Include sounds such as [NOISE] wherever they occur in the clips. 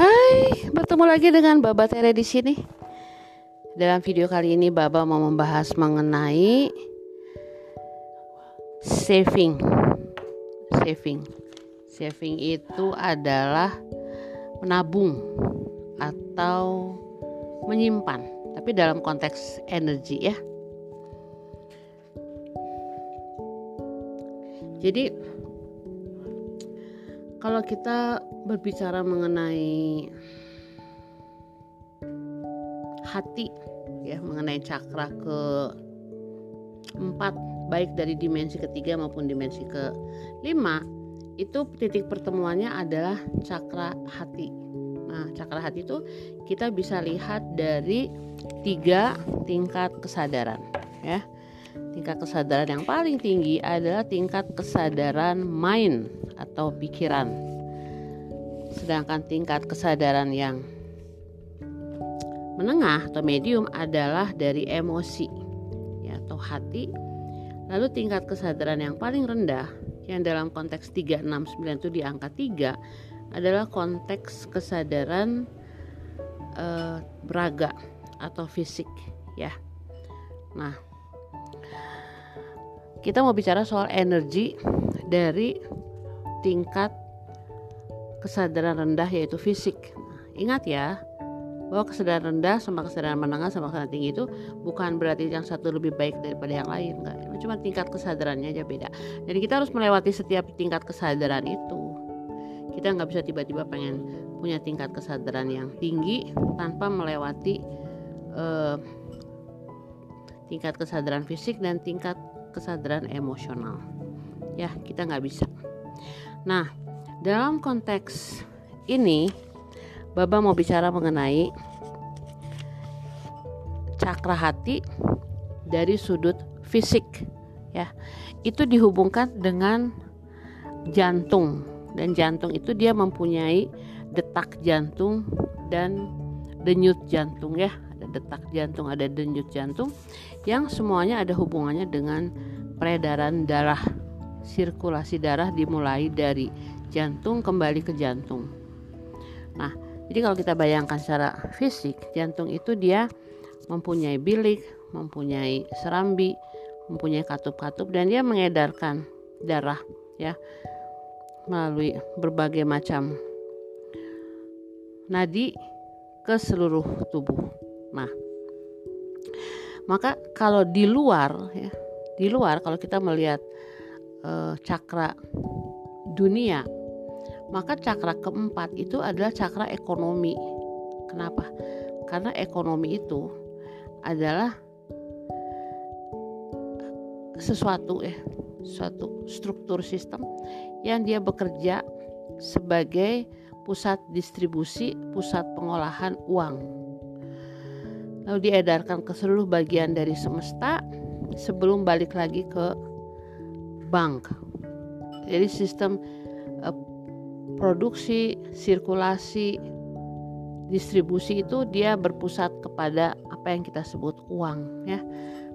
Hai, bertemu lagi dengan Baba Tere di sini. Dalam video kali ini Baba mau membahas mengenai saving. Saving. Saving itu adalah menabung atau menyimpan, tapi dalam konteks energi ya. Jadi kalau kita berbicara mengenai hati ya mengenai cakra ke empat baik dari dimensi ketiga maupun dimensi ke lima itu titik pertemuannya adalah cakra hati. Nah cakra hati itu kita bisa lihat dari tiga tingkat kesadaran ya tingkat kesadaran yang paling tinggi adalah tingkat kesadaran mind atau pikiran. Sedangkan tingkat kesadaran yang menengah atau medium adalah dari emosi ya atau hati. Lalu tingkat kesadaran yang paling rendah yang dalam konteks 369 itu di angka 3 adalah konteks kesadaran eh, beraga atau fisik ya. Nah, kita mau bicara soal energi dari tingkat kesadaran rendah yaitu fisik. Ingat ya, bahwa kesadaran rendah sama kesadaran menengah sama kesadaran tinggi itu bukan berarti yang satu lebih baik daripada yang lain enggak. Cuma tingkat kesadarannya aja beda. Jadi kita harus melewati setiap tingkat kesadaran itu. Kita nggak bisa tiba-tiba pengen punya tingkat kesadaran yang tinggi tanpa melewati uh, tingkat kesadaran fisik dan tingkat kesadaran emosional. Ya kita nggak bisa. Nah, dalam konteks ini, Baba mau bicara mengenai cakra hati dari sudut fisik, ya. Itu dihubungkan dengan jantung dan jantung itu dia mempunyai detak jantung dan denyut jantung ya. Ada detak jantung ada denyut jantung yang semuanya ada hubungannya dengan peredaran darah sirkulasi darah dimulai dari jantung kembali ke jantung. Nah, jadi kalau kita bayangkan secara fisik, jantung itu dia mempunyai bilik, mempunyai serambi, mempunyai katup-katup dan dia mengedarkan darah ya melalui berbagai macam nadi ke seluruh tubuh. Nah, maka kalau di luar ya, di luar kalau kita melihat uh, cakra dunia, maka cakra keempat itu adalah cakra ekonomi. Kenapa? Karena ekonomi itu adalah sesuatu ya, suatu struktur sistem yang dia bekerja sebagai pusat distribusi, pusat pengolahan uang. Lalu diedarkan ke seluruh bagian dari semesta sebelum balik lagi ke bank. Jadi sistem uh, produksi, sirkulasi, distribusi itu dia berpusat kepada apa yang kita sebut uang ya.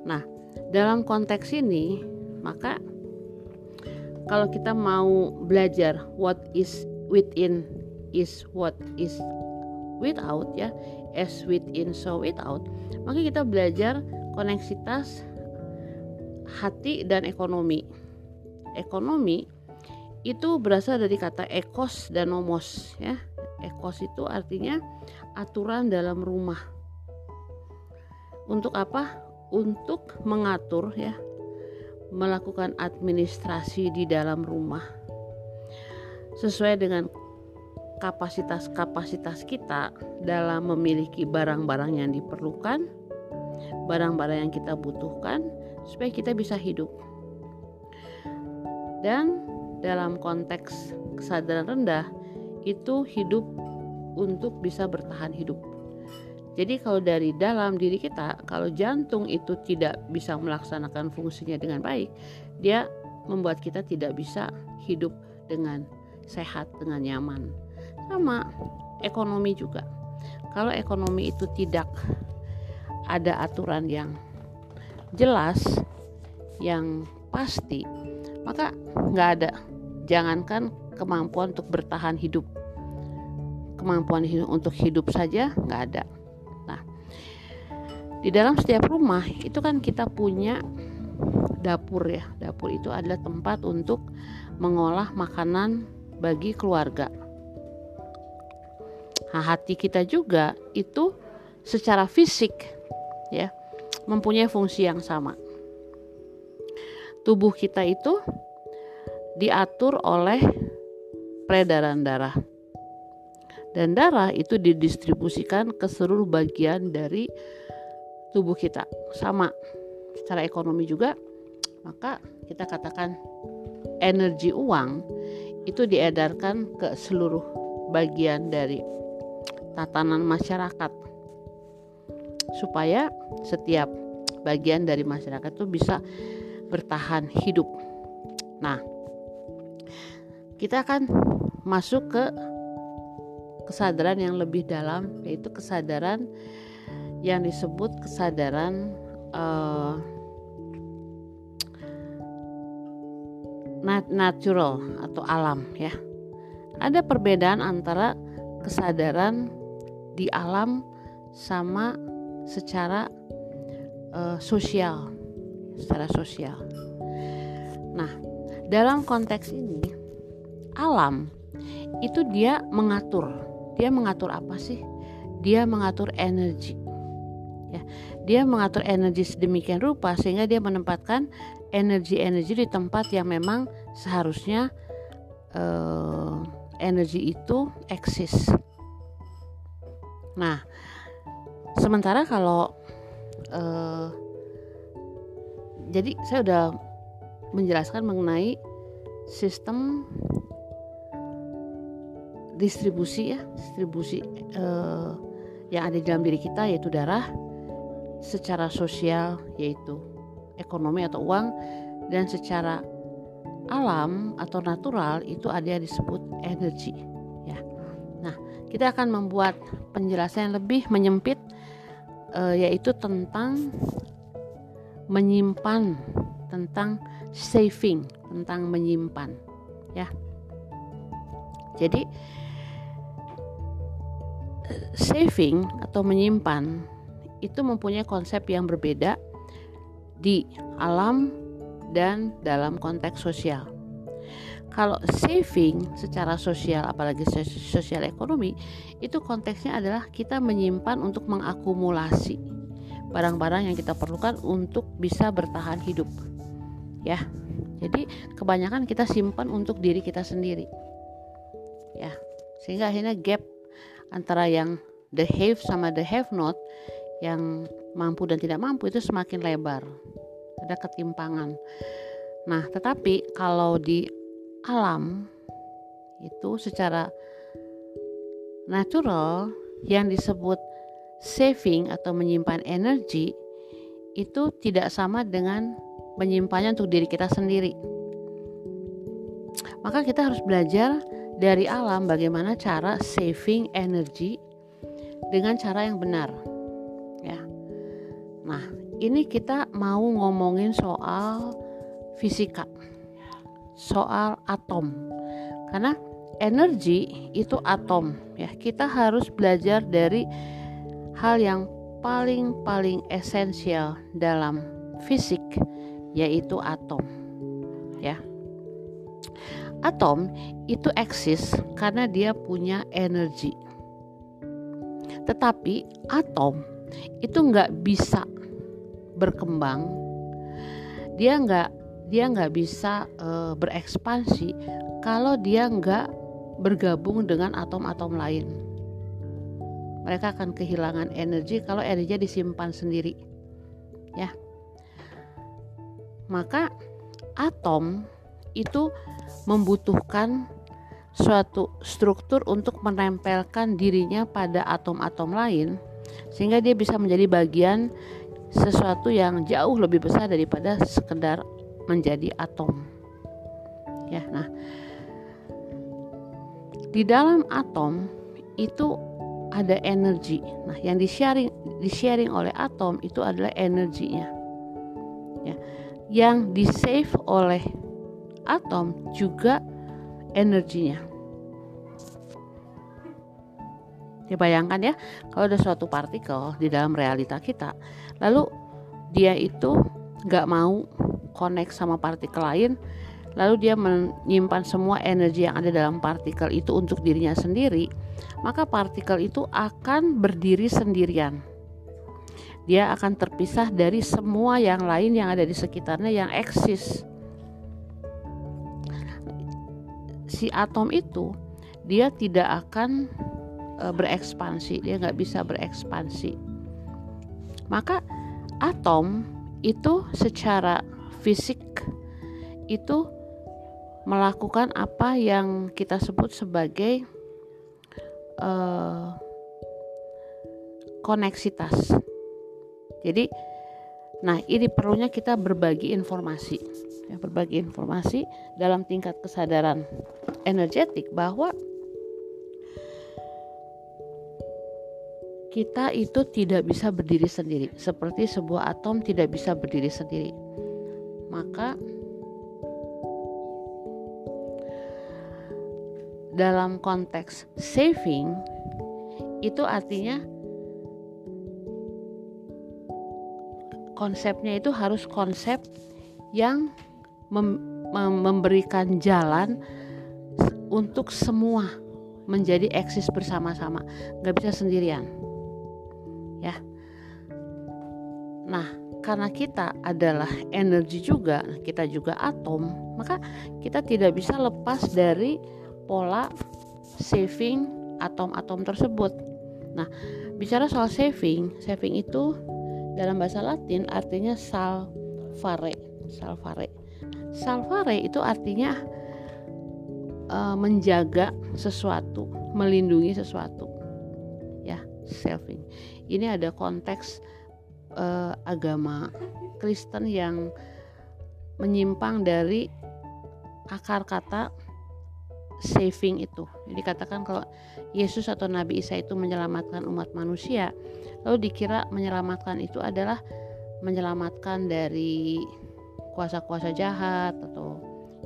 Nah, dalam konteks ini maka kalau kita mau belajar what is within is what is without ya, as within so without, maka kita belajar koneksitas hati dan ekonomi ekonomi itu berasal dari kata ekos dan nomos ya. Ekos itu artinya aturan dalam rumah. Untuk apa? Untuk mengatur ya, melakukan administrasi di dalam rumah. Sesuai dengan kapasitas-kapasitas kita dalam memiliki barang-barang yang diperlukan, barang-barang yang kita butuhkan supaya kita bisa hidup dan dalam konteks kesadaran rendah itu hidup untuk bisa bertahan hidup. Jadi kalau dari dalam diri kita, kalau jantung itu tidak bisa melaksanakan fungsinya dengan baik, dia membuat kita tidak bisa hidup dengan sehat, dengan nyaman. Sama ekonomi juga. Kalau ekonomi itu tidak ada aturan yang jelas, yang pasti, maka nggak ada jangankan kemampuan untuk bertahan hidup kemampuan hidup untuk hidup saja nggak ada. Nah, di dalam setiap rumah itu kan kita punya dapur ya. Dapur itu adalah tempat untuk mengolah makanan bagi keluarga. Nah, hati kita juga itu secara fisik ya mempunyai fungsi yang sama. Tubuh kita itu diatur oleh peredaran darah. Dan darah itu didistribusikan ke seluruh bagian dari tubuh kita. Sama secara ekonomi juga, maka kita katakan energi uang itu diedarkan ke seluruh bagian dari tatanan masyarakat supaya setiap bagian dari masyarakat itu bisa bertahan hidup. Nah, kita akan masuk ke kesadaran yang lebih dalam yaitu kesadaran yang disebut kesadaran uh, natural atau alam ya. Ada perbedaan antara kesadaran di alam sama secara uh, sosial, secara sosial. Nah, dalam konteks ini alam itu dia mengatur. Dia mengatur apa sih? Dia mengatur energi. Ya, dia mengatur energi sedemikian rupa sehingga dia menempatkan energi-energi di tempat yang memang seharusnya uh, energi itu eksis. Nah, sementara kalau uh, jadi saya udah menjelaskan mengenai sistem distribusi ya distribusi uh, yang ada di dalam diri kita yaitu darah secara sosial yaitu ekonomi atau uang dan secara alam atau natural itu ada yang disebut energi kita akan membuat penjelasan yang lebih menyempit uh, yaitu tentang menyimpan tentang saving tentang menyimpan ya jadi saving atau menyimpan itu mempunyai konsep yang berbeda di alam dan dalam konteks sosial. Kalau saving secara sosial apalagi sosial ekonomi itu konteksnya adalah kita menyimpan untuk mengakumulasi barang-barang yang kita perlukan untuk bisa bertahan hidup. Ya. Jadi kebanyakan kita simpan untuk diri kita sendiri. Ya. Sehingga akhirnya gap antara yang the have sama the have not yang mampu dan tidak mampu itu semakin lebar ada ketimpangan nah tetapi kalau di alam itu secara natural yang disebut saving atau menyimpan energi itu tidak sama dengan menyimpannya untuk diri kita sendiri maka kita harus belajar dari alam bagaimana cara saving energi dengan cara yang benar. Ya. Nah, ini kita mau ngomongin soal fisika. Soal atom. Karena energi itu atom ya. Kita harus belajar dari hal yang paling-paling esensial dalam fisik yaitu atom. Ya. Atom itu eksis karena dia punya energi. Tetapi atom itu nggak bisa berkembang, dia nggak dia nggak bisa e, berekspansi kalau dia nggak bergabung dengan atom-atom lain. Mereka akan kehilangan energi kalau energinya disimpan sendiri, ya. Maka atom itu membutuhkan suatu struktur untuk menempelkan dirinya pada atom-atom lain sehingga dia bisa menjadi bagian sesuatu yang jauh lebih besar daripada sekedar menjadi atom. Ya, nah di dalam atom itu ada energi. Nah, yang di sharing di sharing oleh atom itu adalah energinya. Ya. Yang di save oleh atom juga energinya. Ya bayangkan ya, kalau ada suatu partikel di dalam realita kita, lalu dia itu nggak mau connect sama partikel lain, lalu dia menyimpan semua energi yang ada dalam partikel itu untuk dirinya sendiri, maka partikel itu akan berdiri sendirian. Dia akan terpisah dari semua yang lain yang ada di sekitarnya yang eksis. Si atom itu dia tidak akan e, berekspansi, dia nggak bisa berekspansi. Maka atom itu secara fisik itu melakukan apa yang kita sebut sebagai uh, koneksitas. Jadi, nah ini perlunya kita berbagi informasi, ya, berbagi informasi dalam tingkat kesadaran energetik bahwa kita itu tidak bisa berdiri sendiri, seperti sebuah atom tidak bisa berdiri sendiri. Maka dalam konteks saving itu artinya konsepnya itu harus konsep yang mem mem memberikan jalan untuk semua menjadi eksis bersama-sama. Nggak bisa sendirian ya. Nah karena kita adalah energi juga kita juga atom maka kita tidak bisa lepas dari pola saving atom-atom tersebut. Nah bicara soal saving saving itu dalam bahasa Latin artinya salvare salvare. Salvare itu artinya uh, menjaga sesuatu melindungi sesuatu. Ya saving ini ada konteks uh, agama Kristen yang menyimpang dari akar kata saving itu. Jadi katakan kalau Yesus atau Nabi Isa itu menyelamatkan umat manusia, lalu dikira menyelamatkan itu adalah menyelamatkan dari kuasa-kuasa jahat atau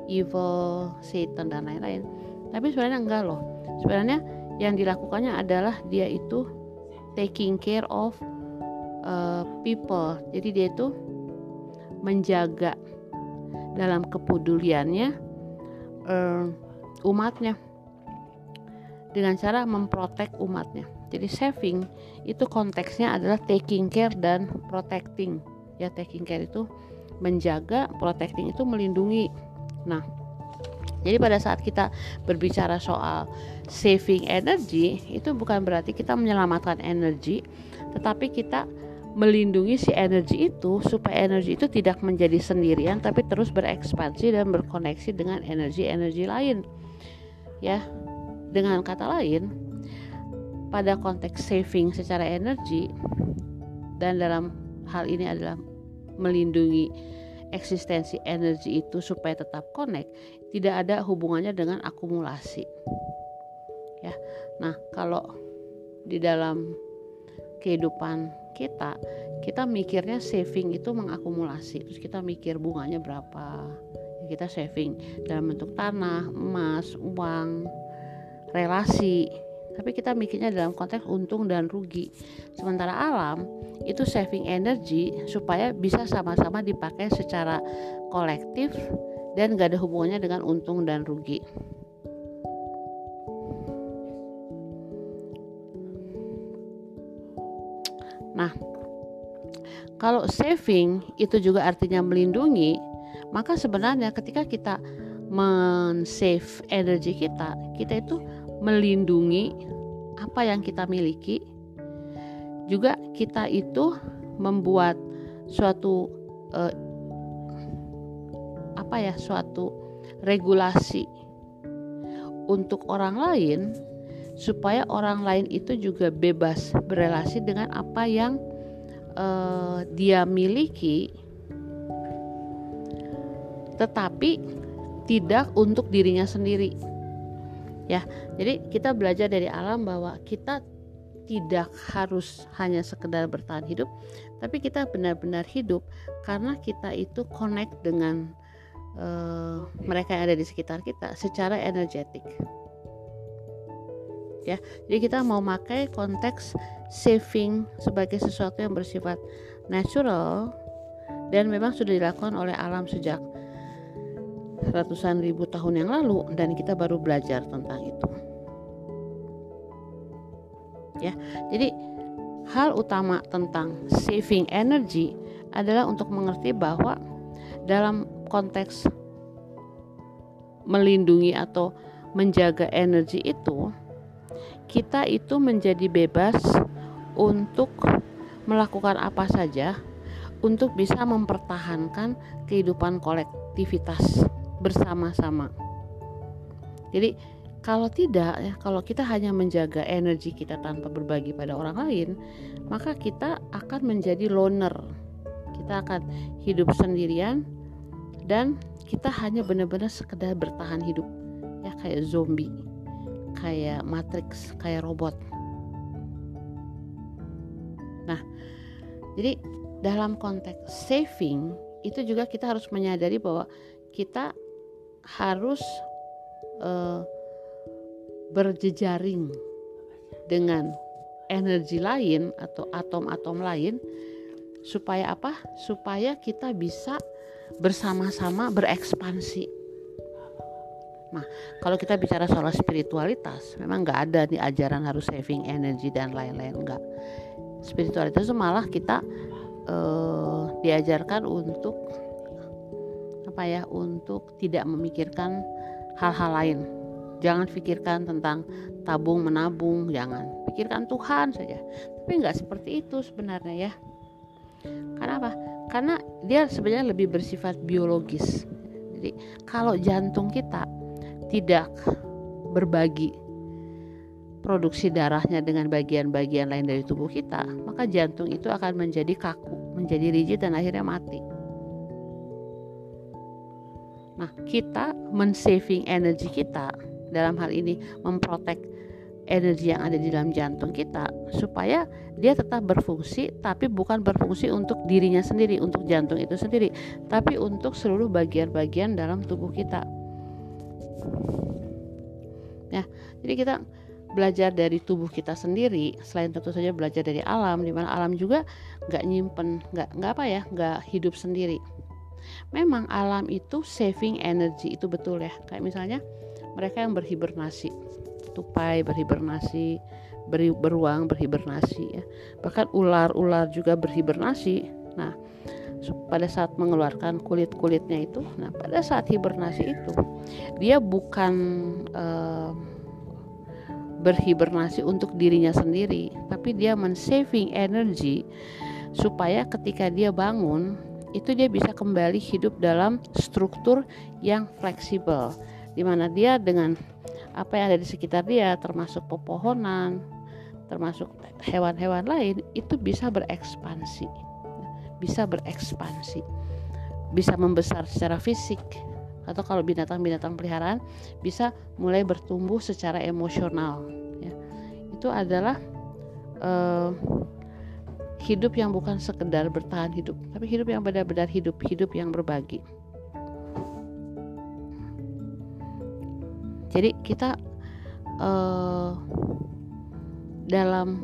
evil, Satan dan lain-lain. Tapi sebenarnya enggak loh. Sebenarnya yang dilakukannya adalah dia itu taking care of uh, people. Jadi dia itu menjaga dalam kepeduliannya uh, umatnya dengan cara memprotek umatnya. Jadi saving itu konteksnya adalah taking care dan protecting. Ya taking care itu menjaga, protecting itu melindungi. Nah, jadi pada saat kita berbicara soal saving energy itu bukan berarti kita menyelamatkan energi, tetapi kita melindungi si energi itu supaya energi itu tidak menjadi sendirian tapi terus berekspansi dan berkoneksi dengan energi-energi lain. Ya dengan kata lain pada konteks saving secara energi dan dalam hal ini adalah melindungi eksistensi energi itu supaya tetap connect tidak ada hubungannya dengan akumulasi. Ya nah kalau di dalam kehidupan kita kita mikirnya saving itu mengakumulasi. Terus kita mikir bunganya berapa. Kita saving dalam bentuk tanah, emas, uang, relasi. Tapi kita mikirnya dalam konteks untung dan rugi. Sementara alam itu saving energi supaya bisa sama-sama dipakai secara kolektif dan gak ada hubungannya dengan untung dan rugi. Nah, kalau saving itu juga artinya melindungi, maka sebenarnya ketika kita men-save energi kita, kita itu melindungi apa yang kita miliki. Juga kita itu membuat suatu eh, apa ya, suatu regulasi untuk orang lain supaya orang lain itu juga bebas berelasi dengan apa yang uh, dia miliki tetapi tidak untuk dirinya sendiri. Ya, jadi kita belajar dari alam bahwa kita tidak harus hanya sekedar bertahan hidup, tapi kita benar-benar hidup karena kita itu connect dengan uh, mereka yang ada di sekitar kita secara energetik. ya jadi kita mau pakai konteks saving sebagai sesuatu yang bersifat natural dan memang sudah dilakukan oleh alam sejak ratusan ribu tahun yang lalu dan kita baru belajar tentang itu. Ya jadi hal utama tentang saving energy adalah untuk mengerti bahwa dalam konteks melindungi atau menjaga energi itu kita itu menjadi bebas untuk melakukan apa saja untuk bisa mempertahankan kehidupan kolektivitas bersama-sama. Jadi kalau tidak ya, kalau kita hanya menjaga energi kita tanpa berbagi pada orang lain, maka kita akan menjadi loner. Kita akan hidup sendirian dan kita hanya benar-benar sekedar bertahan hidup ya kayak zombie, kayak matrix, kayak robot. Nah, jadi dalam konteks saving itu juga kita harus menyadari bahwa kita harus uh, berjejaring dengan energi lain atau atom-atom lain supaya apa? Supaya kita bisa bersama-sama berekspansi. Nah, kalau kita bicara soal spiritualitas, memang nggak ada nih ajaran harus saving energy dan lain-lain nggak. Spiritualitas itu malah kita uh, diajarkan untuk apa ya? Untuk tidak memikirkan hal-hal lain. Jangan pikirkan tentang tabung menabung jangan. Pikirkan Tuhan saja. Tapi nggak seperti itu sebenarnya ya. Karena apa? Karena dia sebenarnya lebih bersifat biologis. Jadi kalau jantung kita tidak berbagi produksi darahnya dengan bagian-bagian lain dari tubuh kita, maka jantung itu akan menjadi kaku, menjadi rigid dan akhirnya mati. Nah, kita mensaving energi kita dalam hal ini memprotek energi yang ada di dalam jantung kita supaya dia tetap berfungsi tapi bukan berfungsi untuk dirinya sendiri untuk jantung itu sendiri tapi untuk seluruh bagian-bagian dalam tubuh kita. Ya jadi kita belajar dari tubuh kita sendiri selain tentu saja belajar dari alam di mana alam juga nggak nyimpen nggak nggak apa ya nggak hidup sendiri memang alam itu saving energy itu betul ya. Kayak misalnya mereka yang berhibernasi tupai berhibernasi beri, beruang berhibernasi ya. Bahkan ular-ular juga berhibernasi. Nah pada saat mengeluarkan kulit-kulitnya itu nah pada saat hibernasi itu dia bukan uh, berhibernasi untuk dirinya sendiri tapi dia men-saving energy supaya ketika dia bangun itu dia bisa kembali hidup dalam struktur yang fleksibel. Di mana dia dengan apa yang ada di sekitar dia termasuk pepohonan termasuk hewan-hewan lain itu bisa berekspansi. Bisa berekspansi. Bisa membesar secara fisik. Atau kalau binatang-binatang peliharaan bisa mulai bertumbuh secara emosional ya. itu adalah uh, hidup yang bukan sekedar bertahan hidup tapi hidup yang benar-benar hidup hidup yang berbagi. Jadi kita uh, dalam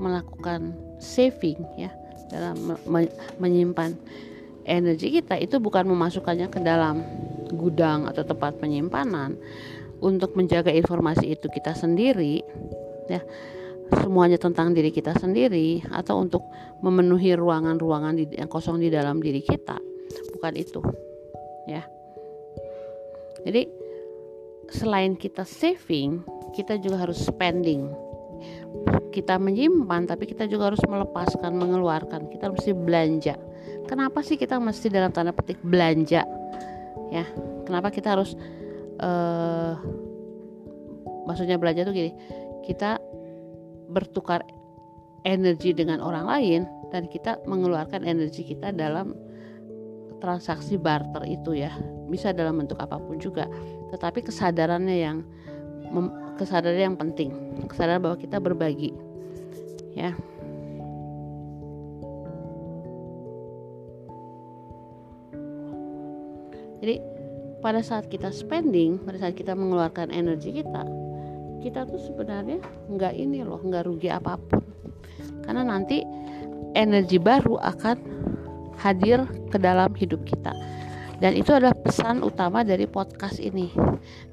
melakukan saving ya dalam me menyimpan energi kita itu bukan memasukkannya ke dalam gudang atau tempat penyimpanan. Untuk menjaga informasi itu kita sendiri ya semuanya tentang diri kita sendiri atau untuk memenuhi ruangan-ruangan yang kosong di dalam diri kita bukan itu ya jadi selain kita saving, kita juga harus spending. Kita menyimpan, tapi kita juga harus melepaskan, mengeluarkan. Kita mesti belanja. Kenapa sih kita mesti dalam tanda petik belanja? Ya, kenapa kita harus uh, maksudnya belanja tuh gini, kita bertukar energi dengan orang lain dan kita mengeluarkan energi kita dalam transaksi barter itu ya. Bisa dalam bentuk apa pun juga. Tetapi kesadarannya yang kesadaran yang penting. Kesadaran bahwa kita berbagi ya. Jadi pada saat kita spending pada saat kita mengeluarkan energi kita kita tuh sebenarnya nggak ini loh nggak rugi apa pun. Karena nanti energi baru akan hadir ke dalam hidup kita. Dan itu adalah pesan utama dari podcast ini.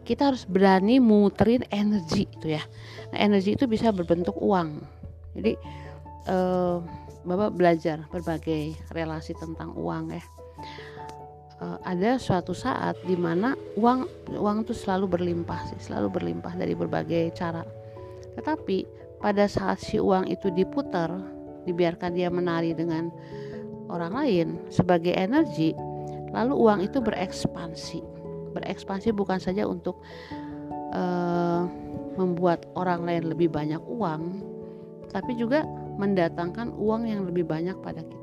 Kita harus berani muterin energi itu ya. Nah, energi itu bisa berbentuk uang. Jadi eh, bapak belajar berbagai relasi tentang uang ya uh, ada suatu saat di mana uang uang itu selalu berlimpah sih, selalu berlimpah dari berbagai cara. Tetapi pada saat si uang itu diputar, dibiarkan dia menari dengan orang lain sebagai energi, lalu uang itu berekspansi. Berekspansi bukan saja untuk uh, membuat orang lain lebih banyak uang, tapi juga mendatangkan uang yang lebih banyak pada kita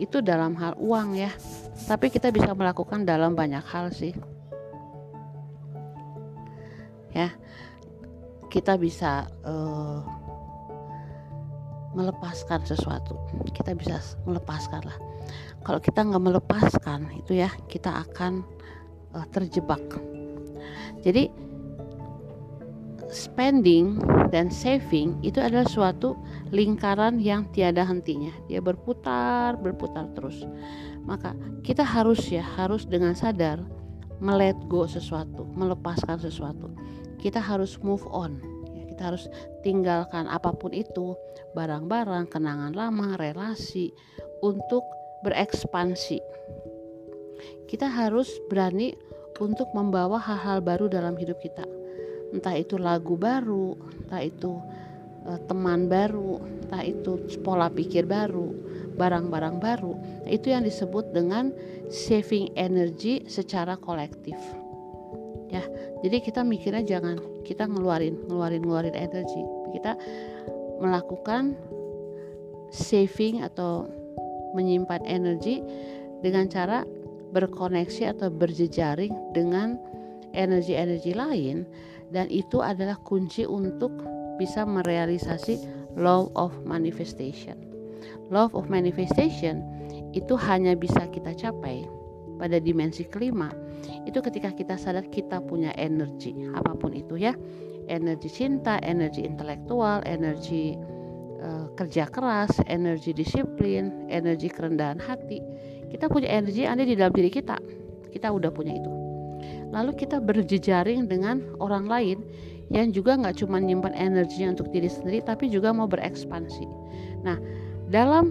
itu dalam hal uang ya. Tapi kita bisa melakukan dalam banyak hal sih. Ya kita bisa uh, melepaskan sesuatu. Kita bisa melepaskan lah. Kalau kita nggak melepaskan itu ya kita akan uh, terjebak. Jadi spending dan saving itu adalah suatu lingkaran yang tiada hentinya. Dia berputar, berputar terus. Maka kita harus ya, harus dengan sadar melet go sesuatu, melepaskan sesuatu. Kita harus move on. Ya, kita harus tinggalkan apa pun itu, barang-barang, kenangan lama, relasi untuk berekspansi. Kita harus berani untuk membawa hal-hal baru dalam hidup kita entah itu lagu baru, entah itu uh, teman baru, entah itu pola pikir baru, barang-barang baru. Nah, itu yang disebut dengan saving energy secara kolektif. Ya, jadi kita mikirnya jangan kita ngeluarin, ngeluarin, ngeluarin energi. Kita melakukan saving atau menyimpan energi dengan cara berkoneksi atau berjejaring dengan energi-energi lain dan itu adalah kunci untuk bisa merealisasi law of manifestation. Law of manifestation itu hanya bisa kita capai pada dimensi kelima itu ketika kita sadar kita punya energi apa pun itu ya energi cinta, energi intelektual, energi uh, kerja keras, energi disiplin, energi kerendahan hati. Kita punya energi ada di dalam diri kita. Kita udah punya itu lalu kita berjejaring dengan orang lain yang juga nggak cuma nyimpan energinya untuk diri sendiri tapi juga mau berekspansi. Nah, dalam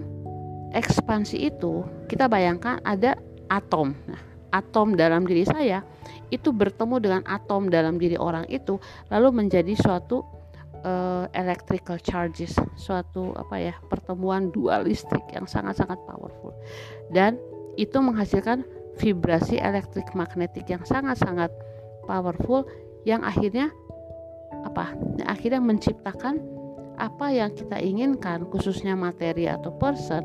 ekspansi itu kita bayangkan ada atom. Nah, atom dalam diri saya itu bertemu dengan atom dalam diri orang itu lalu menjadi suatu uh, electrical charges, suatu apa ya, pertemuan dua listrik yang sangat-sangat powerful. Dan itu menghasilkan vibrasi elektrik magnetik yang sangat-sangat powerful yang akhirnya apa? Akhirnya menciptakan apa yang kita inginkan khususnya materi atau person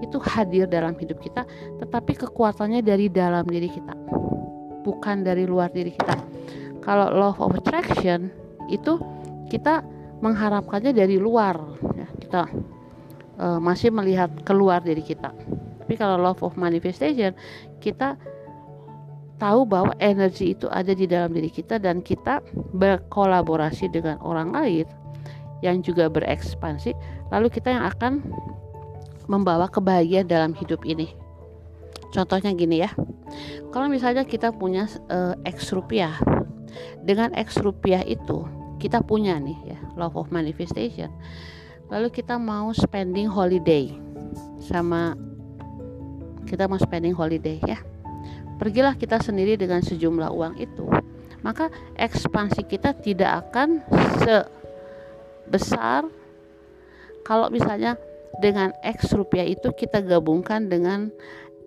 itu hadir dalam hidup kita tetapi kekuatannya dari dalam diri kita bukan dari luar diri kita kalau law of attraction itu kita mengharapkannya dari luar ya, kita uh, masih melihat keluar dari kita tapi kalau love of manifestation kita tahu bahwa energi itu ada di dalam diri kita dan kita berkolaborasi dengan orang lain yang juga berekspansi lalu kita yang akan membawa kebahagiaan dalam hidup ini. Contohnya gini ya kalau misalnya kita punya uh, X rupiah dengan X rupiah itu kita punya nih ya love of manifestation lalu kita mau spending holiday sama kita mau spending holiday ya pergilah kita sendiri dengan sejumlah uang itu. Maka ekspansi kita tidak akan sebesar kalau misalnya dengan X rupiah itu kita gabungkan dengan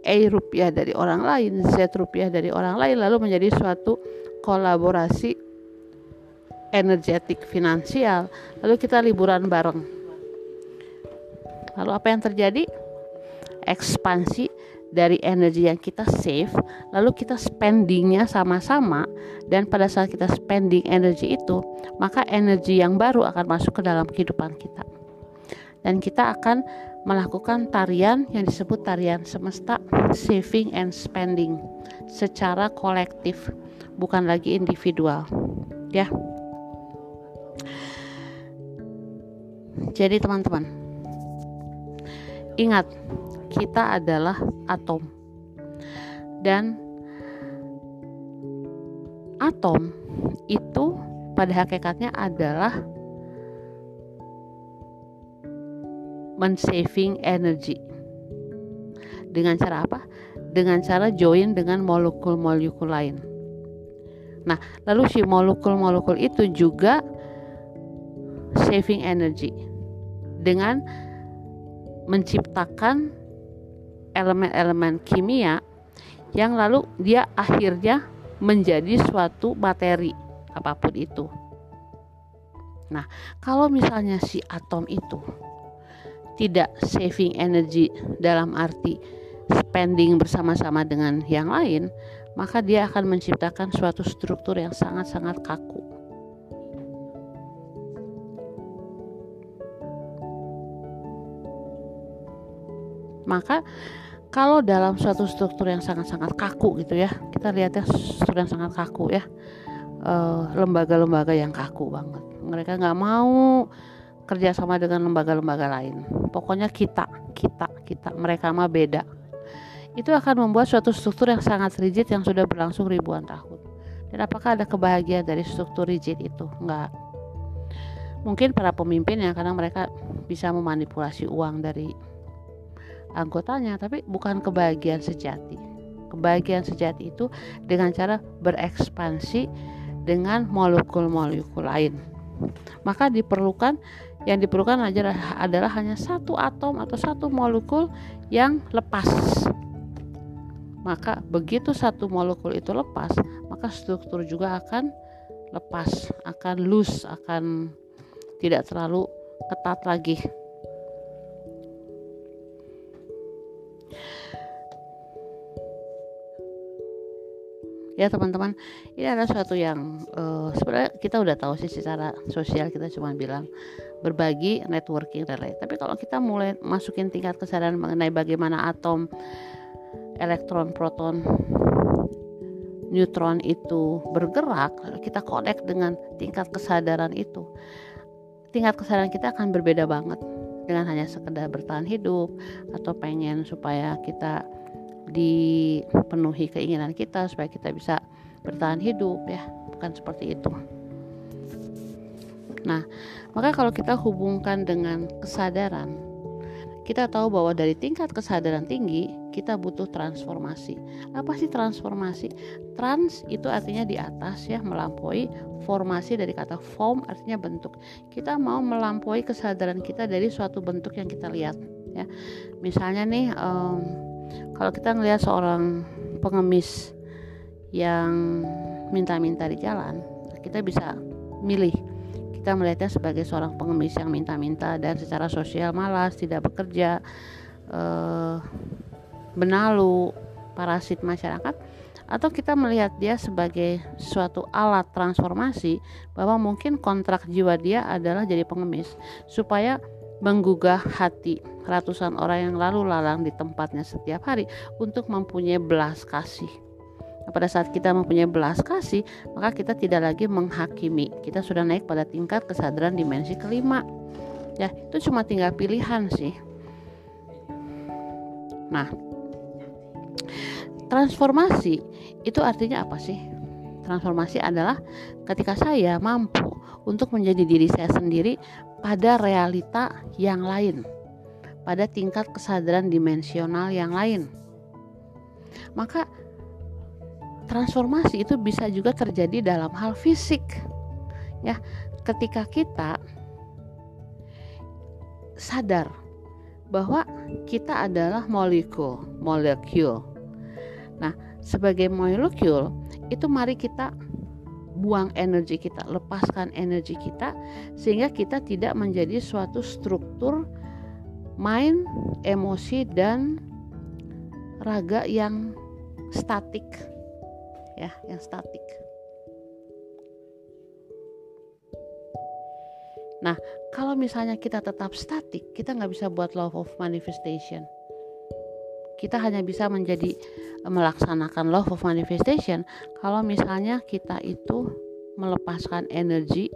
E rupiah dari orang lain, Z rupiah dari orang lain lalu menjadi suatu kolaborasi energetik finansial. Lalu kita liburan bareng. Lalu apa yang terjadi? Ekspansi dari energi yang kita save lalu kita spendingnya sama-sama dan pada saat kita spending energi itu maka energi yang baru akan masuk ke dalam kehidupan kita. Dan kita akan melakukan tarian yang disebut tarian semesta saving and spending secara kolektif bukan lagi individual ya. Jadi teman-teman ingat kita adalah atom dan atom itu pada hakikatnya adalah mensaving energy dengan cara apa? Dengan cara join dengan molekul-molekul lain. Nah, lalu si molekul-molekul itu juga saving energy dengan menciptakan elemen-elemen kimia yang lalu dia akhirnya menjadi suatu materi apa pun itu. Nah, kalau misalnya si atom itu tidak saving energy dalam arti spending bersama-sama dengan yang lain, maka dia akan menciptakan suatu struktur yang sangat-sangat kaku. Maka kalau dalam suatu struktur yang sangat-sangat kaku gitu ya, kita lihatnya struktur yang sangat kaku ya, eh, lembaga-lembaga yang kaku banget. Mereka nggak mau kerjasama dengan lembaga-lembaga lain. Pokoknya kita, kita, kita, mereka mah beda. Itu akan membuat suatu struktur yang sangat rigid yang sudah berlangsung ribuan tahun. Dan apakah ada kebahagiaan dari struktur rigid itu? Enggak. Mungkin para pemimpin yang karena mereka bisa memanipulasi uang dari anggotanya, tapi bukan kebahagiaan sejati. Kebahagiaan sejati itu dengan cara berekspansi dengan molekul-molekul lain. Maka diperlukan yang diperlukan adalah, adalah hanya satu atom atau satu molekul yang lepas. Maka begitu satu molekul itu lepas, maka struktur juga akan lepas, akan loose, akan tidak terlalu ketat lagi. Ya teman-teman ini adalah suatu yang uh, sebenarnya kita udah tahu sih secara sosial kita cuma bilang berbagi networking lain tapi kalau kita mulai masukin tingkat kesadaran mengenai bagaimana atom elektron proton neutron itu bergerak kita connect dengan tingkat kesadaran itu tingkat kesadaran kita akan berbeda banget dengan hanya sekedar bertahan hidup atau pengen supaya kita dipenuhi keinginan kita supaya kita bisa bertahan hidup ya bukan seperti itu nah maka kalau kita hubungkan dengan kesadaran kita tahu bahwa dari tingkat kesadaran tinggi kita butuh transformasi. Apa sih transformasi? Trans itu artinya di atas ya, melampaui formasi dari kata form artinya bentuk. Kita mau melampaui kesadaran kita dari suatu bentuk yang kita lihat ya. Misalnya nih um, kalau kita ngelihat seorang pengemis yang minta-minta di jalan kita bisa milih. Kita melihatnya sebagai seorang pengemis yang minta-minta dan secara sosial malas tidak bekerja eh, benalu parasit masyarakat atau kita melihat dia sebagai suatu alat transformasi bahwa mungkin kontrak jiwa dia adalah jadi pengemis supaya menggugah hati ratusan orang yang lalu lalang di tempatnya setiap hari untuk mempunyai belas kasih. Nah, pada saat kita mempunyai belas kasih, maka kita tidak lagi menghakimi. Kita sudah naik pada tingkat kesadaran dimensi kelima. Ya, itu cuma tinggal pilihan sih. Nah, transformasi itu artinya apa sih? Transformasi adalah ketika saya mampu untuk menjadi diri saya sendiri pada realita yang lain, pada tingkat kesadaran dimensional yang lain. Maka transformasi itu bisa juga terjadi dalam hal fisik. Ya, ketika kita sadar bahwa kita adalah molekul, molekul. Nah, sebagai molekul itu mari kita buang energi kita, lepaskan energi kita sehingga kita tidak menjadi suatu struktur mind, emosi dan raga yang statik. Ya, yang statik. Nah, kalau misalnya kita tetap statik, kita nggak bisa buat law of manifestation. Kita hanya bisa menjadi melaksanakan law of manifestation kalau misalnya kita itu melepaskan energi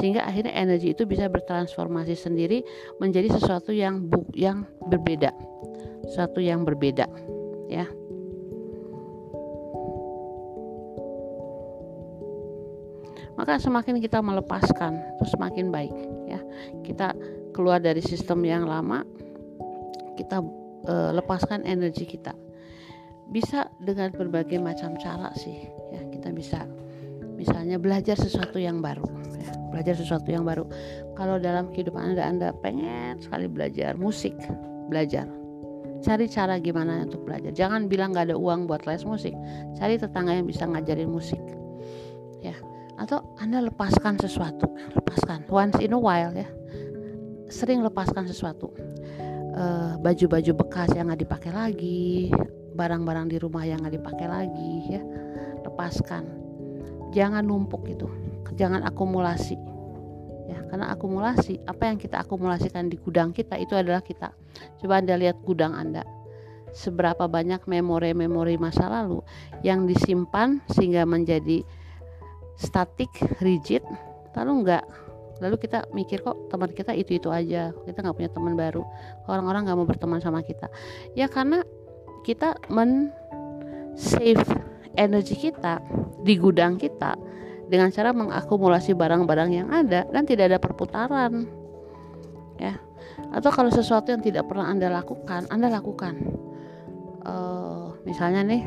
sehingga akhirnya energi itu bisa bertransformasi sendiri menjadi sesuatu yang bu yang berbeda. Sesuatu yang berbeda ya. Maka semakin kita melepaskan terus semakin baik ya. Kita keluar dari sistem yang lama kita e, lepaskan energi kita. Bisa dengan berbagai macam cara sih ya. Kita bisa misalnya belajar sesuatu yang baru ya, belajar sesuatu yang baru. Kalau dalam kehidupan anda anda pengen sekali belajar musik belajar. Cari cara gimana untuk belajar. Jangan bilang nggak ada uang buat les musik. Cari tetangga yang bisa ngajarin musik ya. Atau anda lepaskan sesuatu lepaskan. Once in a while ya. Sering lepaskan sesuatu. Eh, baju-baju bekas yang nggak dipakai lagi barang-barang di rumah yang nggak dipakai lagi ya. Lepaskan jangan numpuk itu. Jangan akumulasi. Ya karena akumulasi apa yang kita akumulasikan di gudang kita itu adalah kita. Coba anda lihat gudang anda. Seberapa banyak memori-memori masa lalu yang disimpan sehingga menjadi statik rigid lalu enggak lalu kita mikir kok teman kita itu itu aja? Kita nggak punya teman baru. Orang-orang nggak mau berteman sama kita? Ya karena kita men save energi kita di gudang kita dengan cara mengakumulasi barang-barang yang ada dan tidak ada perputaran ya atau kalau sesuatu yang tidak pernah anda lakukan anda lakukan uh, misalnya nih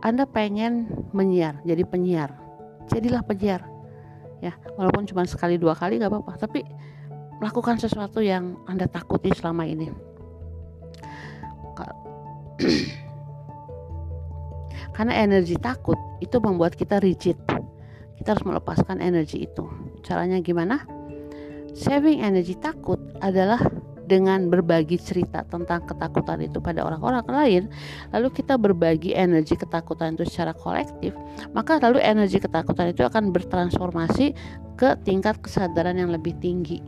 anda pengen menyiar, jadi penyiar. Jadilah penyiar. Ya, walaupun cuma sekali dua kali nggak apa-apa, tapi lakukan sesuatu yang Anda takuti selama ini. [CLEARS THROAT] Karena energi takut itu membuat kita rigid. Kita harus melepaskan energi itu. Caranya gimana? Saving energi takut adalah dengan berbagi cerita tentang ketakutan itu pada orang-orang lain, lalu kita berbagi energi ketakutan itu secara kolektif, maka lalu energi ketakutan itu akan bertransformasi ke tingkat kesadaran yang lebih tinggi.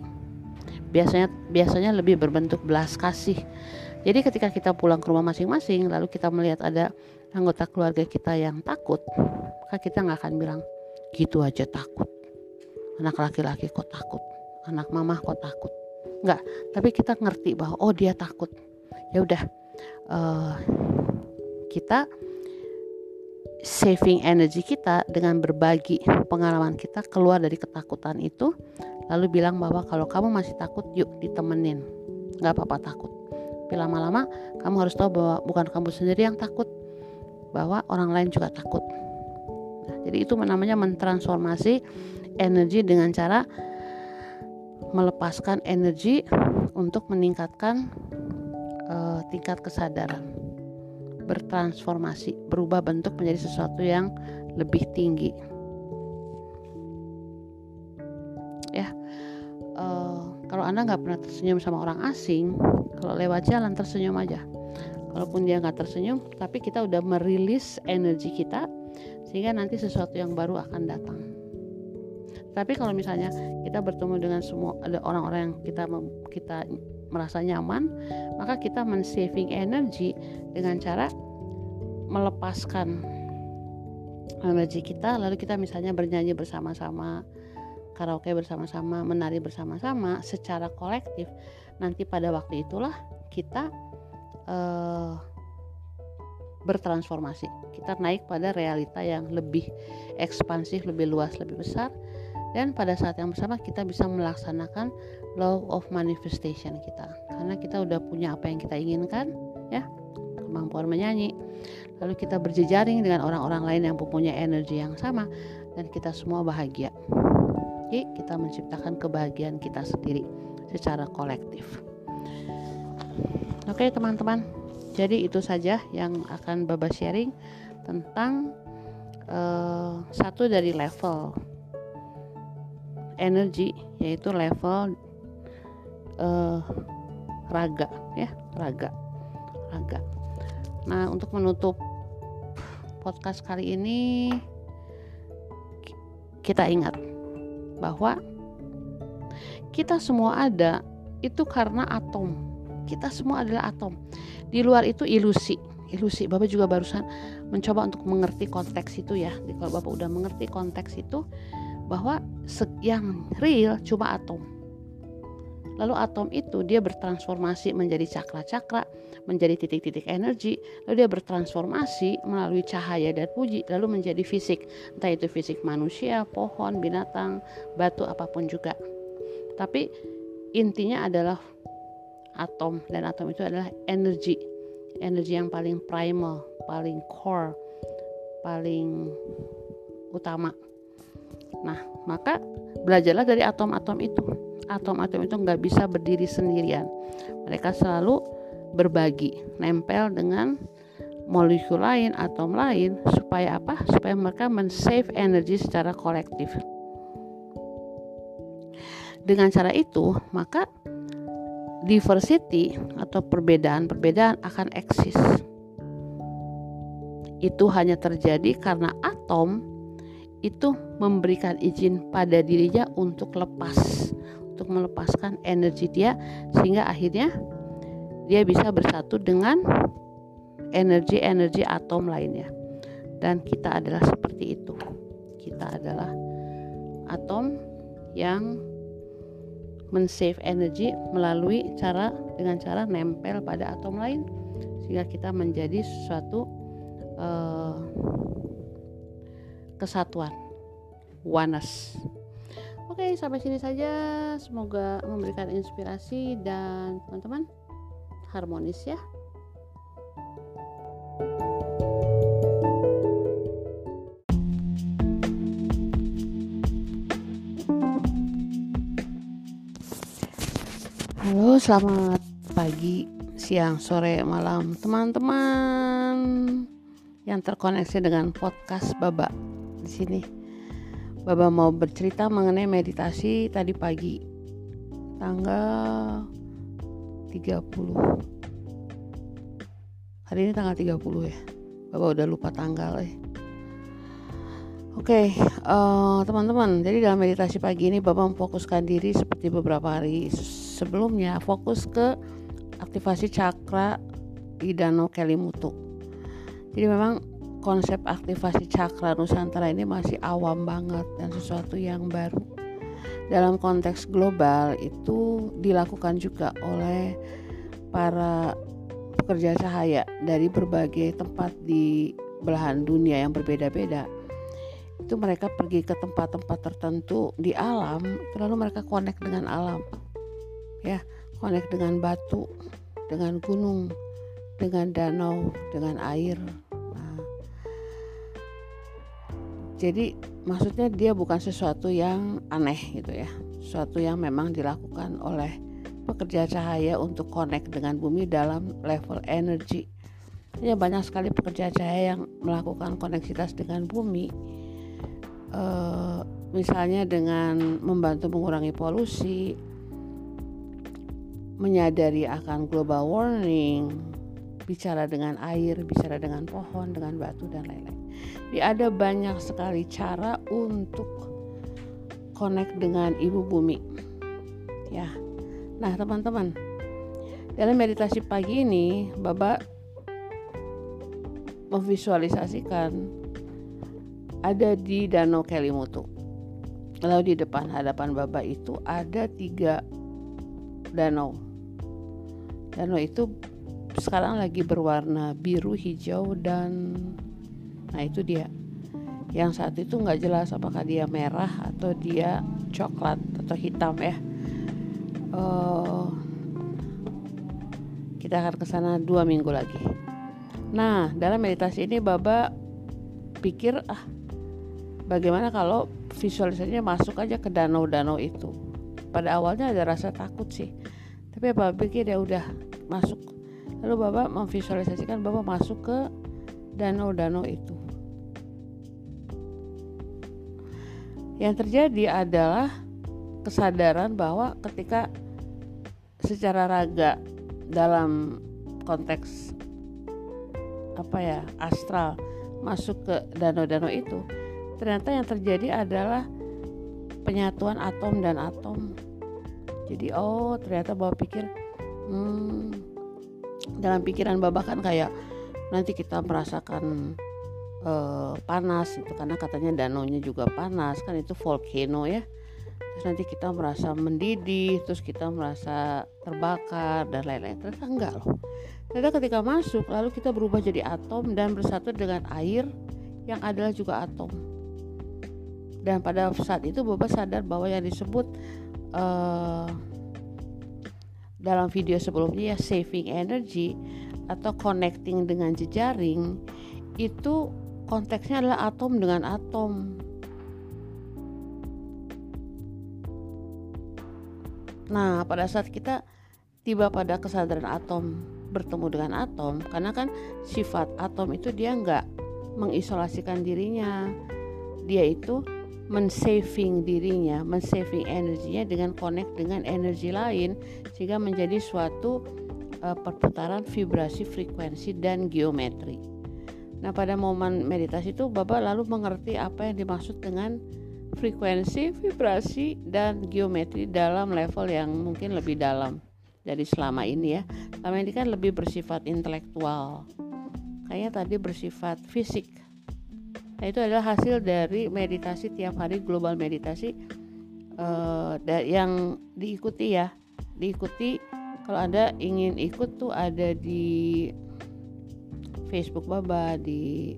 Biasanya biasanya lebih berbentuk belas kasih. Jadi ketika kita pulang ke rumah masing-masing, lalu kita melihat ada anggota keluarga kita yang takut, maka kita nggak akan bilang gitu aja takut. Anak laki-laki kok takut, anak mama kok takut. Nggak. Tapi kita ngerti bahwa oh dia takut. Ya udah uh, kita saving energi kita dengan berbagi pengalaman kita keluar dari ketakutan itu lalu bilang bahwa kalau kamu masih takut yuk ditemenin. Nggak apa-apa takut tapi lama-lama kamu harus tahu bahwa bukan kamu sendiri yang takut bahwa orang lain juga takut. Nah, jadi itu namanya mentransformasi energi dengan cara melepaskan energi untuk meningkatkan uh, tingkat kesadaran. Bertransformasi berubah bentuk menjadi sesuatu yang lebih tinggi. Ya uh, kalau anda nggak pernah tersenyum sama orang asing kalau lewat jalan tersenyum aja. Kalaupun dia nggak tersenyum tapi kita udah merilis energi kita sehingga nanti sesuatu yang baru akan datang. Tapi kalau misalnya kita bertemu dengan semua ada orang-orang yang kita kita merasa nyaman, maka kita men-saving energi dengan cara melepaskan energi kita lalu kita misalnya bernyanyi bersama-sama karaoke bersama-sama menari bersama-sama secara kolektif nanti pada waktu itulah kita uh, bertransformasi. Kita naik pada realita yang lebih ekspansif lebih luas lebih besar. Dan pada saat yang bersama kita bisa melaksanakan law of manifestation kita. Karena kita udah punya apa yang kita inginkan ya. Kemampuan menyanyi. Lalu kita berjejaring dengan orang-orang lain yang mempunyai energi yang sama. Dan kita semua bahagia. Jadi kita menciptakan kebahagiaan kita sendiri secara kolektif. Oke teman-teman. Jadi itu saja yang akan Baba sharing tentang uh, satu dari level energi yaitu level uh, raga ya raga raga. Nah untuk menutup podcast kali ini kita ingat bahwa kita semua ada itu karena atom. Kita semua adalah atom. Di luar itu ilusi. Ilusi. Bapak juga barusan mencoba untuk mengerti konteks itu ya. Jadi kalau Bapak udah mengerti konteks itu bahwa yang real cuma atom. Lalu atom itu dia bertransformasi menjadi cakra-cakra menjadi titik-titik energi lalu dia bertransformasi melalui cahaya dan puji lalu menjadi fisik. Entah itu fisik manusia pohon binatang batu apa pun juga tapi intinya adalah atom dan atom itu adalah energi. Energi yang paling primal paling core paling utama. Nah maka belajarlah dari atom-atom itu. Atom-atom itu nggak bisa berdiri sendirian. Mereka selalu berbagi nempel dengan molekul lain atom lain supaya apa? Supaya mereka men-save energi secara kolektif dengan cara itu maka diversity atau perbedaan-perbedaan akan eksis. Itu hanya terjadi karena atom itu memberikan izin pada dirinya untuk lepas, untuk melepaskan energi dia sehingga akhirnya dia bisa bersatu dengan energi-energi atom lainnya. Dan kita adalah seperti itu. Kita adalah atom yang men-save energi melalui cara dengan cara nempel pada atom lain sehingga kita menjadi suatu uh, kesatuan oneness. Oke, sampai sini saja. Semoga memberikan inspirasi dan teman-teman harmonis ya. Halo, selamat pagi, siang, sore, malam, teman-teman yang terkoneksi dengan podcast Baba di sini. Baba mau bercerita mengenai meditasi tadi pagi, tanggal 30. Hari ini tanggal 30 ya. Baba udah lupa tanggal ya. Oke, okay, uh, eh, teman-teman. Jadi dalam meditasi pagi ini Bapak memfokuskan diri seperti beberapa hari sebelumnya, fokus ke aktivasi cakra di Danau Kelimutu. Jadi memang konsep aktivasi cakra Nusantara ini masih awam banget dan sesuatu yang baru. Dalam konteks global itu dilakukan juga oleh para pekerja cahaya dari berbagai tempat di belahan dunia yang berbeda-beda itu mereka pergi ke tempat-tempat tertentu di alam lalu mereka connect dengan alam ya connect dengan batu dengan gunung dengan danau dengan air. Nah, jadi maksudnya dia bukan sesuatu yang aneh gitu ya. Sesuatu yang memang dilakukan oleh pekerja cahaya untuk connect dengan bumi dalam level energi. Ya banyak sekali pekerja cahaya yang melakukan koneksitas dengan bumi. Uh, misalnya dengan membantu mengurangi polusi, menyadari akan global warming, bicara dengan air, bicara dengan pohon, dengan batu dan lain-lain. Jadi ada banyak sekali cara untuk connect dengan ibu bumi. Ya. Nah, teman-teman, dalam meditasi pagi ini, Bapak memvisualisasikan ada di Danau Kelimutu. Lalu di depan hadapan Bapak itu ada tiga danau. Danau itu sekarang lagi berwarna biru, hijau, dan nah itu dia. Yang saat itu nggak jelas apakah dia merah atau dia coklat atau hitam ya. Uh, kita akan ke sana dua minggu lagi. Nah, dalam meditasi ini Baba pikir ah bagaimana kalau visualisasinya masuk aja ke danau-danau itu pada awalnya ada rasa takut sih tapi bapak pikir ya udah masuk. Lalu bapak memvisualisasikan bapak masuk ke danau-danau itu. Yang terjadi adalah kesadaran bahwa ketika secara raga dalam konteks apa ya astral masuk ke danau-danau itu ternyata yang terjadi adalah penyatuan atom dan atom jadi oh ternyata bapak pikir hmm, dalam pikiran bapak kan kayak nanti kita merasakan uh, panas itu karena katanya danaunya juga panas kan itu volcano ya. Terus nanti kita merasa mendidih terus kita merasa terbakar dan lain-lain. Ternyata enggak loh. Ternyata ketika masuk lalu kita berubah jadi atom dan bersatu dengan air yang adalah juga atom. Dan pada saat itu Bapak sadar bahwa yang disebut uh, dalam video sebelumnya ya saving energy atau connecting dengan jejaring itu konteksnya adalah atom dengan atom. Nah, pada saat kita tiba pada kesadaran atom bertemu dengan atom, karena kan sifat atom itu dia nggak mengisolasikan dirinya, dia itu mensaving dirinya, mensaving energinya dengan connect dengan energi lain sehingga menjadi suatu uh, perputaran vibrasi, frekuensi dan geometri. Nah, pada momen meditasi itu Bapak lalu mengerti apa yang dimaksud dengan frekuensi, vibrasi dan geometri dalam level yang mungkin lebih dalam dari selama ini ya. Selama ini kan lebih bersifat intelektual. Kayaknya tadi bersifat fisik Nah itu adalah hasil dari meditasi tiap hari global meditasi uh, yang diikuti ya, diikuti kalau anda ingin ikut tuh ada di Facebook Baba di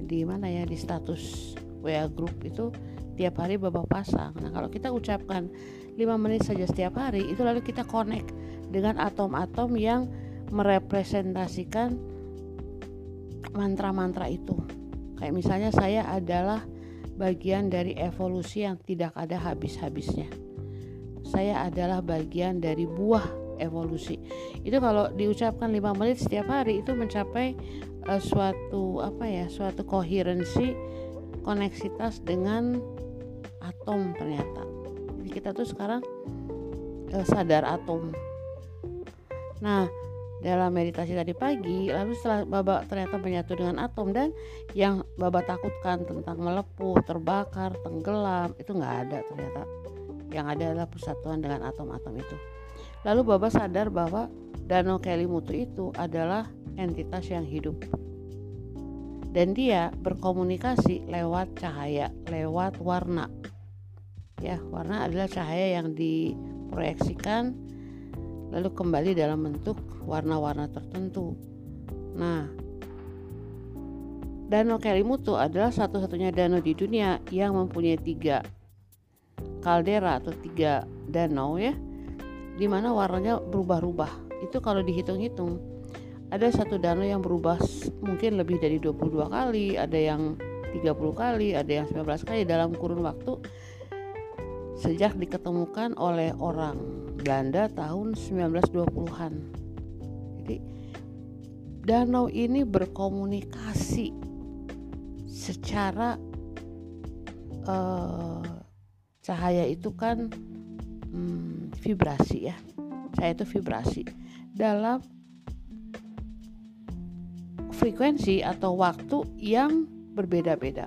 di mana ya di status WA group itu tiap hari Baba pasang. Nah kalau kita ucapkan 5 menit saja setiap hari itu lalu kita connect dengan atom-atom yang merepresentasikan mantra-mantra itu Kayak misalnya saya adalah bagian dari evolusi yang tidak ada habis-habisnya. Saya adalah bagian dari buah evolusi. Itu kalau diucapkan 5 menit setiap hari itu mencapai uh, suatu apa ya, suatu koherensi koneksitas dengan atom ternyata. Jadi kita tuh sekarang uh, sadar atom. Nah, dalam meditasi tadi pagi lalu setelah Baba ternyata menyatu dengan atom dan yang Baba takutkan tentang melepuh, terbakar, tenggelam itu nggak ada ternyata. Yang ada adalah persatuan dengan atom-atom itu. Lalu Baba sadar bahwa Danau Kelimutu itu adalah entitas yang hidup. Dan dia berkomunikasi lewat cahaya, lewat warna. Ya warna adalah cahaya yang diproyeksikan lalu kembali dalam bentuk warna-warna tertentu. Nah, Danau Kelimutu adalah satu-satunya danau di dunia yang mempunyai tiga kaldera atau tiga danau ya, di mana warnanya berubah-ubah. Itu kalau dihitung-hitung, ada satu danau yang berubah mungkin lebih dari 22 kali, ada yang 30 kali, ada yang 19 kali dalam kurun waktu sejak diketemukan oleh orang Belanda tahun 1920-an. Jadi danau ini berkomunikasi secara uh, cahaya itu kan hmm, vibrasi ya. Cahaya itu vibrasi dalam frekuensi atau waktu yang berbeda-beda.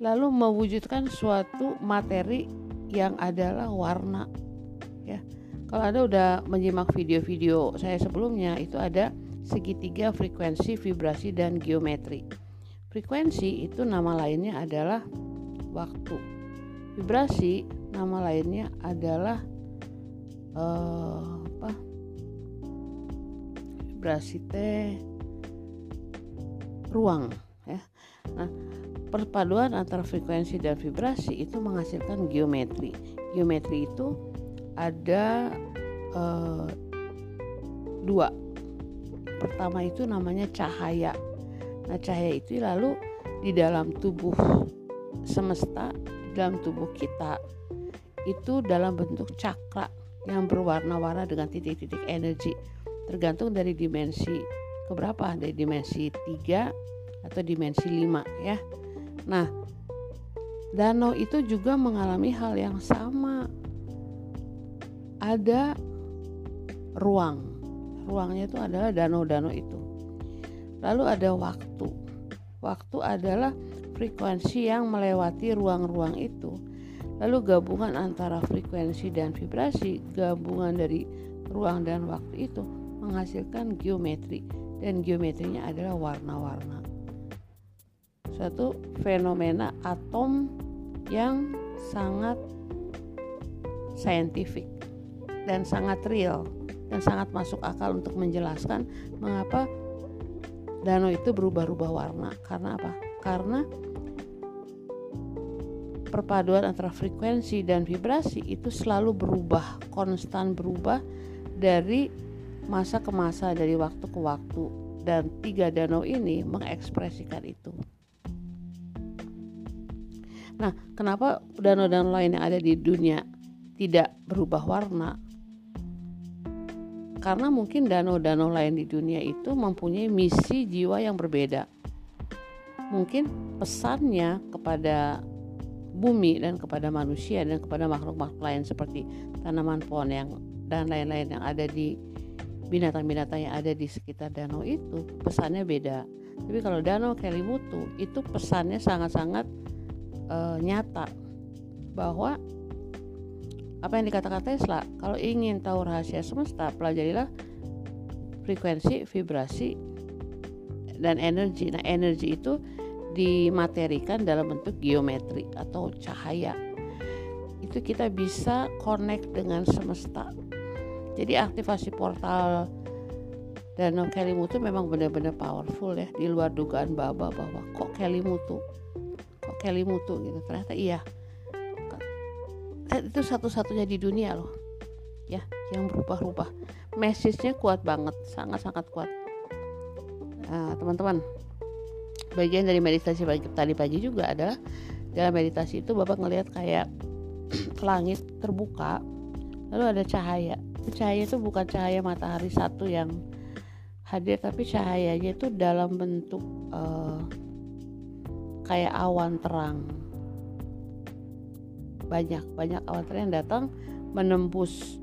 Lalu mewujudkan suatu materi yang adalah warna ya kalau anda udah menyimak video-video saya sebelumnya itu ada segitiga frekuensi vibrasi dan geometri. Frekuensi itu nama lainnya adalah waktu. Vibrasi nama lainnya adalah uh, apa? Vibrasi teh ruang ya. Nah perpaduan antara frekuensi dan vibrasi itu menghasilkan geometri. Geometri itu ada uh, dua. Pertama itu namanya cahaya. Nah cahaya itu lalu di dalam tubuh semesta di dalam tubuh kita itu dalam bentuk cakra yang berwarna-warna dengan titik-titik energi. Tergantung dari dimensi keberapa dari dimensi 3 atau dimensi 5 ya. Nah danau itu juga mengalami hal yang sama ada ruang. Ruangnya itu adalah danau-danau itu. Lalu ada waktu. Waktu adalah frekuensi yang melewati ruang-ruang itu. Lalu gabungan antara frekuensi dan vibrasi, gabungan dari ruang dan waktu itu menghasilkan geometri dan geometrinya adalah warna-warna suatu fenomena atom yang sangat saintifik dan sangat real dan sangat masuk akal untuk menjelaskan mengapa danau itu berubah-ubah warna karena apa? Karena perpaduan antara frekuensi dan vibrasi itu selalu berubah, konstan berubah dari masa ke masa, dari waktu ke waktu dan tiga danau ini mengekspresikan itu. Nah, kenapa danau-danau lain yang ada di dunia tidak berubah warna? Karena mungkin danau-danau lain di dunia itu mempunyai misi jiwa yang berbeda. Mungkin pesannya kepada bumi dan kepada manusia dan kepada makhluk-makhluk lain seperti tanaman pohon yang dan lain-lain yang ada di binatang-binatang yang ada di sekitar danau itu pesannya beda. Tapi kalau danau Kelimutu itu pesannya sangat-sangat uh, nyata bahwa apa yang dikatakan Tesla? Kalau ingin tahu rahasia semesta pelajarilah frekuensi vibrasi dan energi. Nah energi itu dimaterikan dalam bentuk geometri atau cahaya. Itu kita bisa connect dengan semesta. Jadi aktivasi portal Danau Kelimutu memang benar-benar powerful ya. Di luar dugaan Baba bahwa kok Kelimutu Kelly Mutu gitu? Ternyata iya itu satu-satunya di dunia loh. Ya yang berubah-ubah. Message-nya kuat banget sangat-sangat kuat. Nah, teman-teman bagian dari meditasi pagi, tadi pagi juga adalah dalam meditasi itu bapak ngelihat kayak [CLEARS THROAT] langit terbuka lalu ada cahaya. Cahaya itu bukan cahaya matahari satu yang hadir tapi cahayanya itu dalam bentuk uh, kayak awan terang banyak banyak awan yang datang menembus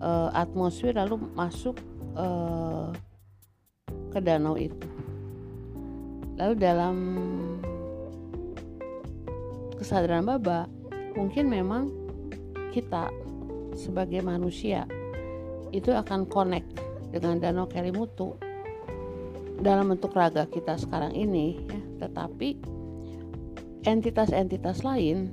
uh, atmosfer lalu masuk uh, ke danau itu. Lalu dalam kesadaran baba mungkin memang kita sebagai manusia itu akan connect dengan danau Kelimutu dalam bentuk raga kita sekarang ini ya. Tetapi entitas-entitas lain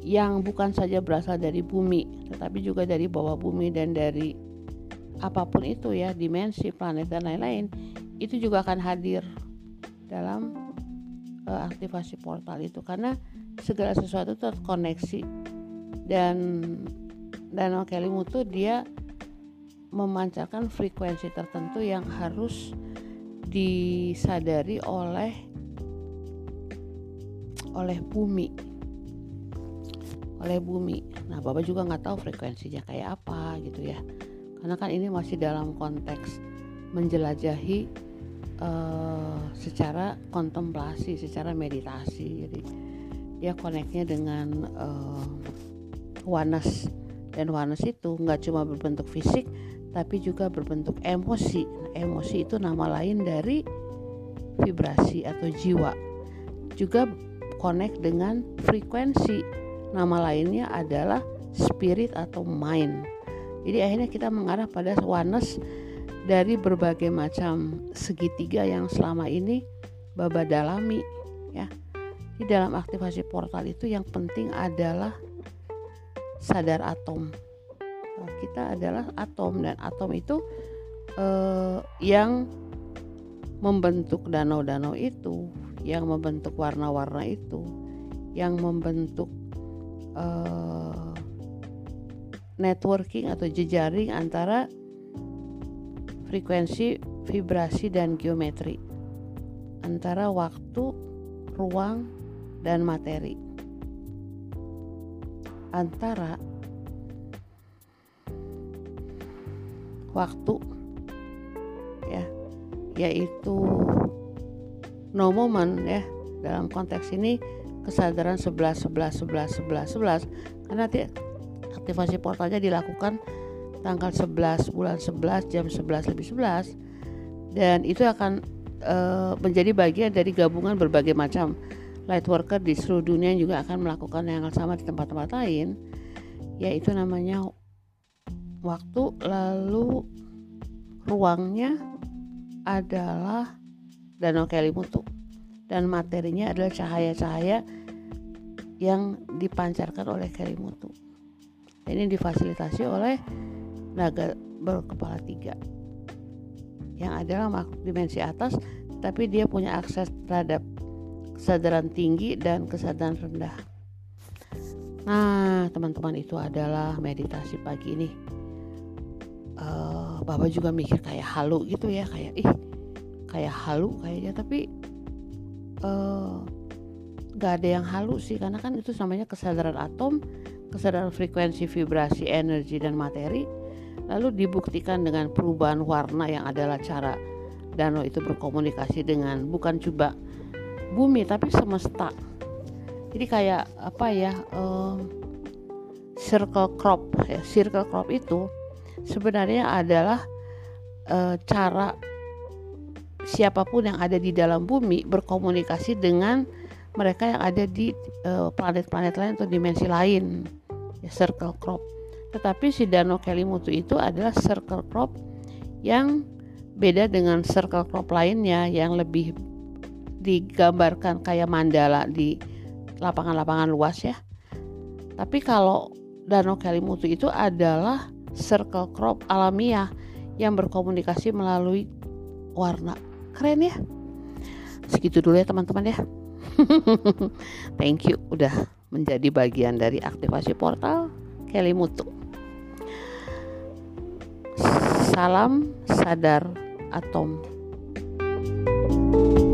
yang bukan saja berasal dari bumi, tetapi juga dari bawah bumi dan dari apa pun itu ya, dimensi, planet dan lain-lain, itu juga akan hadir dalam uh, aktivasi portal itu. Karena segala sesuatu terkoneksi. Dan Danau Kelimutu dia memancarkan frekuensi tertentu yang harus disadari oleh oleh bumi oleh bumi. Nah bapak juga nggak tahu frekuensinya kayak apa gitu ya. Karena kan ini masih dalam konteks menjelajahi uh, secara kontemplasi secara meditasi. Jadi dia koneknya dengan uh, wanas dan wanas itu nggak cuma berbentuk fisik tapi juga berbentuk emosi. Nah, emosi itu nama lain dari vibrasi atau jiwa. Juga connect dengan frekuensi. Nama lainnya adalah spirit atau mind. Jadi akhirnya kita mengarah pada oneness dari berbagai macam segitiga yang selama ini baba dalami ya. Di dalam aktivasi portal itu yang penting adalah sadar atom. Nah, kita adalah atom dan atom itu eh, yang membentuk danau-danau itu yang membentuk warna-warna itu, yang membentuk uh, networking atau jejaring antara frekuensi, vibrasi, dan geometri, antara waktu, ruang, dan materi, antara waktu, ya, yaitu no moment ya dalam konteks ini kesadaran 11 11 11 11 11 karena aktivasi portalnya dilakukan tanggal 11 bulan 11 jam 11 lebih 11 dan itu akan e, menjadi bagian dari gabungan berbagai macam light worker di seluruh dunia yang juga akan melakukan yang sama di tempat-tempat lain yaitu namanya waktu. Lalu ruangnya adalah danau Kelimutu dan materinya adalah cahaya-cahaya yang dipancarkan oleh Kelimutu. Ini difasilitasi oleh naga berkepala tiga yang adalah makhluk dimensi atas tapi dia punya akses terhadap kesadaran tinggi dan kesadaran rendah. Nah, teman-teman itu adalah meditasi pagi ini. Uh, Bapak juga mikir kayak halu gitu ya, kayak ih kayak halu kayaknya, tapi uh, gak ada yang halu sih karena kan itu namanya kesadaran atom, kesadaran frekuensi vibrasi energi dan materi. Lalu dibuktikan dengan perubahan warna yang adalah cara danau itu berkomunikasi dengan bukan coba bumi tapi semesta. Jadi kayak apa ya um, circle crop ya circle crop itu sebenarnya adalah uh, cara siapa pun yang ada di dalam bumi berkomunikasi dengan mereka yang ada di eh, planet-planet uh, lain atau dimensi lain ya circle crop tetapi si Danau Kelimutu itu adalah circle crop yang beda dengan circle crop lainnya yang lebih digambarkan kayak mandala di lapangan-lapangan luas ya. Tapi kalau Danau Kelimutu itu adalah circle crop alamiah yang berkomunikasi melalui warna. Keren ya? Segitu dulu ya teman-teman ya. [LAUGHS] Thank you udah menjadi bagian dari aktivasi portal Kelimutu. Salam sadar atom. thank you